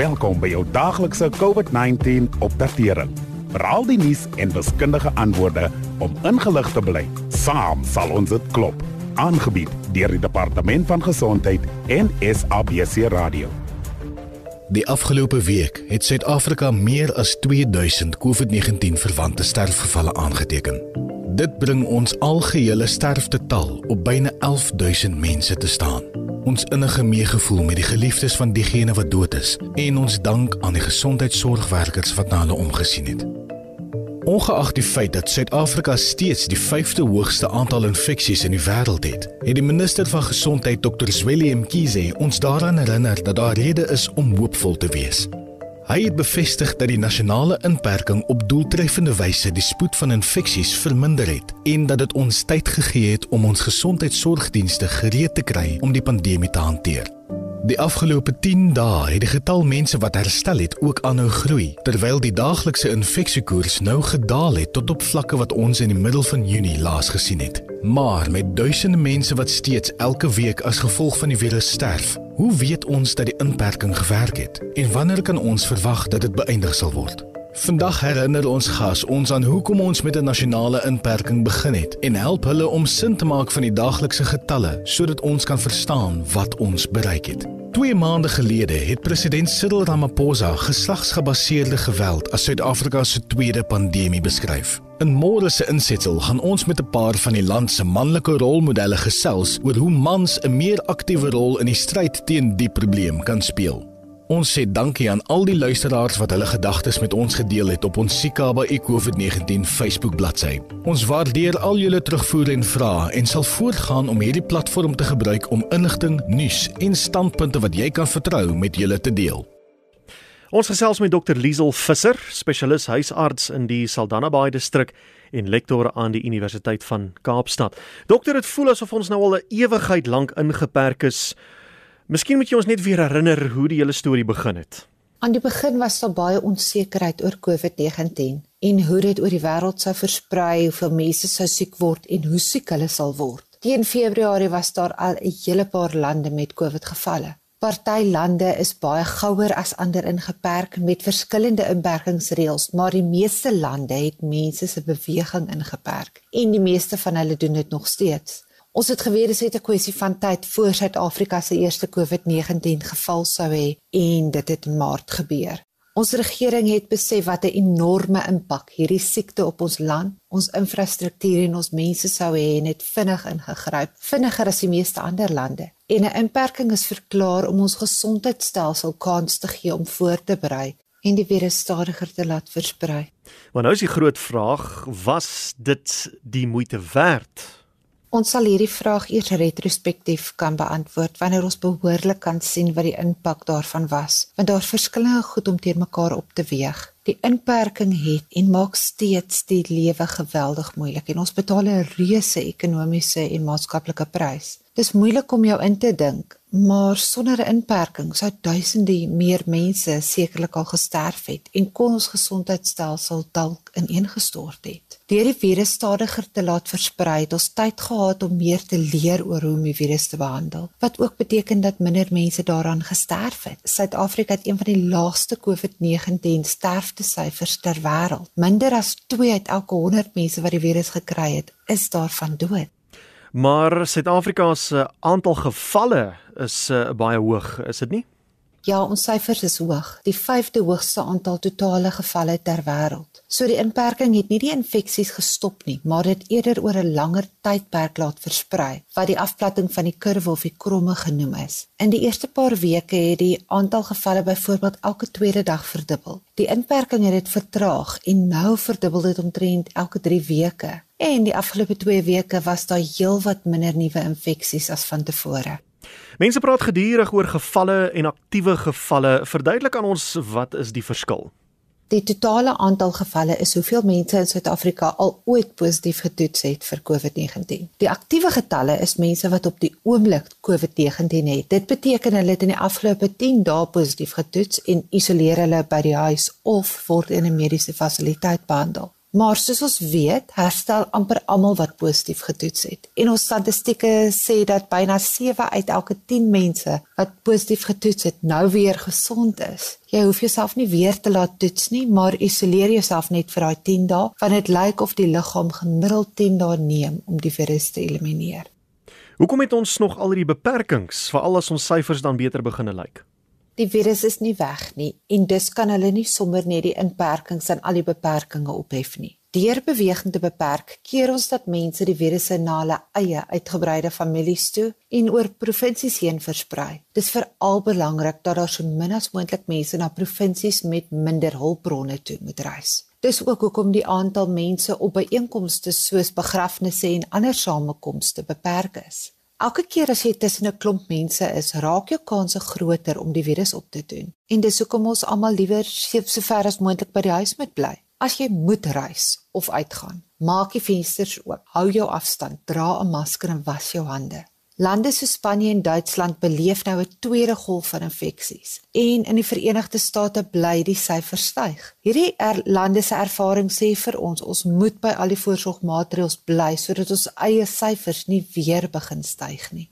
Welkom by jou daaglikse COVID-19 opdatering. Veral die nuus en wiskundige antwoorde om ingelig te bly. Saam sal ons dit klop. Aangebied deur die Departement van Gesondheid en SABC Radio. Die afgelope week het Suid-Afrika meer as 2000 COVID-19 verwante sterfgevalle aangeteken. Dit bring ons algehele sterftetal op byna 11000 mense te staan. Ons innige meegevoel met die geliefdes van diegene wat dood is en ons dank aan die gesondheidsorgwerkers wat na hulle omgesien het. Ongeag die feit dat Suid-Afrika steeds die 5de hoogste aantal infeksies in die wêreld het, het die minister van gesondheid Dr. Zweli Mkhize ons daaraan herinner dat daar rede is om hoopvol te wees. Hy het bevestig dat die nasionale inperking op doeltreffende wyse die spoed van infeksies verminder het en dat dit ons tyd gegee het om ons gesondheidsorgdienste gereed te kry om die pandemie te hanteer. Die afgelope 10 dae het die getal mense wat herstel het ook aanhou groei, terwyl die daaglikse infeksiekoers nou gedaal het tot op vlakke wat ons in die middel van Junie laas gesien het. Maar met duisende mense wat steeds elke week as gevolg van die virus sterf, hoe weet ons dat die inperking gewerk het en wanneer kan ons verwag dat dit beëindig sal word? Vandag herinner ons gas ons aan hoekom ons met 'n nasionale inperking begin het en help hulle om sin te maak van die daaglikse getalle sodat ons kan verstaan wat ons bereik het. 2 maande gelede het president Cyril Ramaphosa geslagsgebaseerde geweld as Suid-Afrika se tweede pandemie beskryf. In môre se insetsel gaan ons met 'n paar van die land se manlike rolmodelle gesels oor hoe mans 'n meer aktiewe rol in die stryd teen die probleem kan speel. Ons sê dankie aan al die luisteraars wat hulle gedagtes met ons gedeel het op ons Sikaba eCovid-19 Facebook bladsy. Ons waardeer al julle terugvoer en vrae en sal voortgaan om hierdie platform te gebruik om inligting, nuus en standpunte wat jy kan vertrou met julle te deel. Ons gesels met Dr Liesel Visser, spesialis huisarts in die Saldanha Bay distrik en lektor aan die Universiteit van Kaapstad. Dokter, dit voel asof ons nou al 'n ewigheid lank ingeperk is Miskien moet jy ons net weer herinner hoe die hele storie begin het. Aan die begin was daar baie onsekerheid oor COVID-19 en hoe dit oor die wêreld sou versprei, hoeveel mense sou siek word en hoe siek hulle sal word. Teen Februarie was daar al 'n hele paar lande met COVID-gevalle. Party lande is baie gouer as ander ingeperk met verskillende inperkingsreëls, maar die meeste lande het mense se beweging ingeperk en die meeste van hulle doen dit nog steeds. Ons het geweet dit is 'n kwessie van tyd voor Suid-Afrika se eerste COVID-19 geval sou hê en dit het in Maart gebeur. Ons regering het besef wat 'n enorme impak hierdie siekte op ons land, ons infrastruktuur en ons mense sou hê en het vinnig ingegryp, vinniger as die meeste ander lande. En 'n inperking is verklaar om ons gesondheidstelsel kans te gee om voor te berei en die virus stadiger te laat versprei. Maar nou is die groot vraag, was dit die moeite werd? Ons sal hierdie vraag eers retrospektief kan beantwoord wanneer ons behoorlik kan sien wat die impak daarvan was, want daar verskillende goed om teenoor mekaar op te weeg. Die inperking het en maak steeds die lewe geweldig moeilik en ons betaal 'n reuse ekonomiese en maatskaplike prys. Dis moeilik om jou in te dink, maar sonder 'n inperking sou duisende meer mense sekerlik al gesterf het en kon ons gesondheidstelsel dalk ineengestort het. Deur die virus stadiger te laat versprei, het ons tyd gehad om meer te leer oor hoe om die virus te behandel, wat ook beteken dat minder mense daaraan gesterf het. Suid-Afrika het een van die laagste COVID-19 sterftesyfers ter wêreld. Minder as 2 uit elke 100 mense wat die virus gekry het, is daarvan dood. Maar Suid-Afrika se aantal gevalle is uh, baie hoog, is dit nie? Ja, ons syfers is hoog, die 5de hoogste aantal totale gevalle ter wêreld. So die inperking het nie die infeksies gestop nie, maar dit eerder oor 'n langer tydperk laat versprei, wat die afplatting van die kurwe of die kromme genoem is. In die eerste paar weke het die aantal gevalle byvoorbeeld elke tweede dag verdubbel. Die inperking het dit vertraag en nou verdubbel dit omtrent elke 3 weke. En die afgelope 2 weke was daar heelwat minder nuwe infeksies as vantevore. Mense praat gedurig oor gevalle en aktiewe gevalle. Verduidelik aan ons wat is die verskil? Die totale aantal gevalle is hoeveel mense in Suid-Afrika al ooit positief getoets het vir COVID-19. Die aktiewe getalle is mense wat op die oomblik COVID-19 het. Dit beteken hulle het in die afgelope 10 dae positief getoets en isoleer hulle by die huis of word in 'n mediese fasiliteit behandel. Maar soos ons weet, herstel amper almal wat positief getoets het. En ons statistieke sê dat byna 7 uit elke 10 mense wat positief getoets het, nou weer gesond is. Jy hoef jouself nie weer te laat toets nie, maar isoleer jouself net vir daai 10 dae, want dit lyk of die liggaam gemiddeld 10 dae neem om die virus te elimineer. Hoekom het ons nog al hierdie beperkings, veral as ons syfers dan beter begine lyk? Die virus is nie weg nie en dus kan hulle nie sommer net die inperkings en al die beperkings ophef nie. Deur beweging te beperk, keer ons dat mense die virusse na hulle eie uitgebreide families toe en oor provinsies heen versprei. Dis veral belangrik dat daar so min as moontlik mense na provinsies met minder hulpbronne toe moet reis. Dis ook hoekom die aantal mense op byeenkomste soos begrafnisse en ander samekomste beperk is. Elke keer as jy tussen 'n klomp mense is, raak jou kanse groter om die virus op te doen. En dis hoekom ons almal liewer so ver as moontlik by die huis moet bly. As jy moet reis of uitgaan, maak die vensters oop, hou jou afstand, dra 'n masker en was jou hande. Lande so Spanje en Duitsland beleef nou 'n tweede golf van infeksies en in die Verenigde State bly die syfers styg. Hierdie er, lande se ervaring sê vir ons ons moet by al die voorsorgmaatreëls bly sodat ons eie syfers nie weer begin styg nie.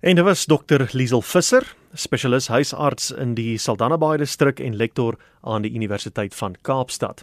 En dit was dokter Liesel Visser, spesialis huisarts in die Saldanha Bay distrik en lektor aan die Universiteit van Kaapstad.